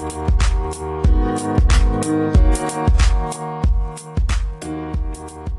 We'll be right.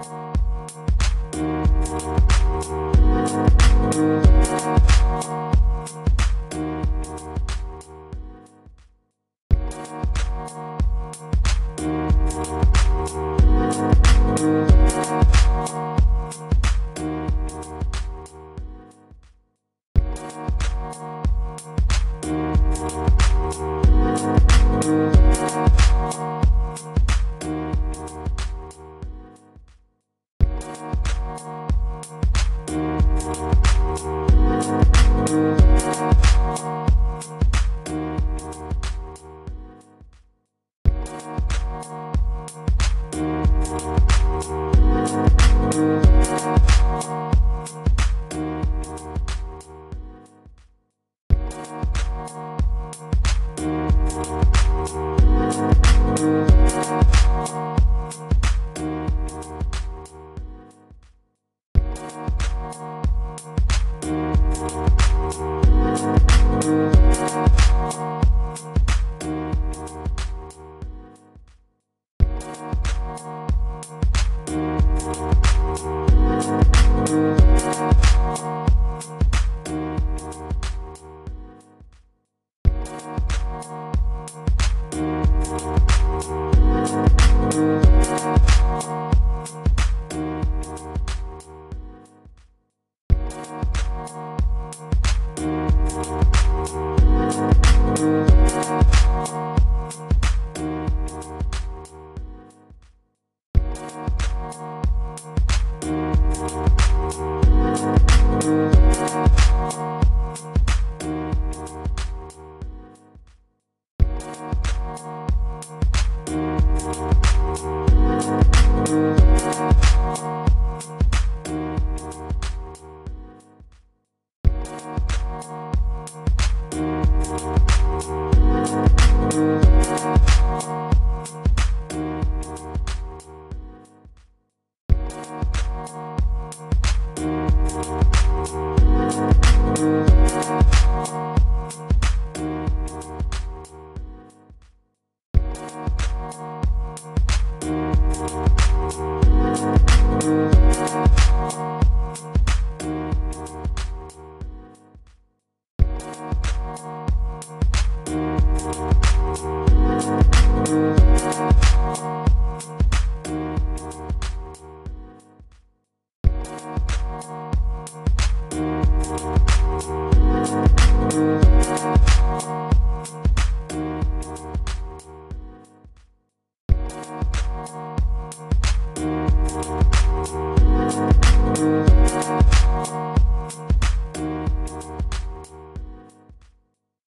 Thank you. Thank Thank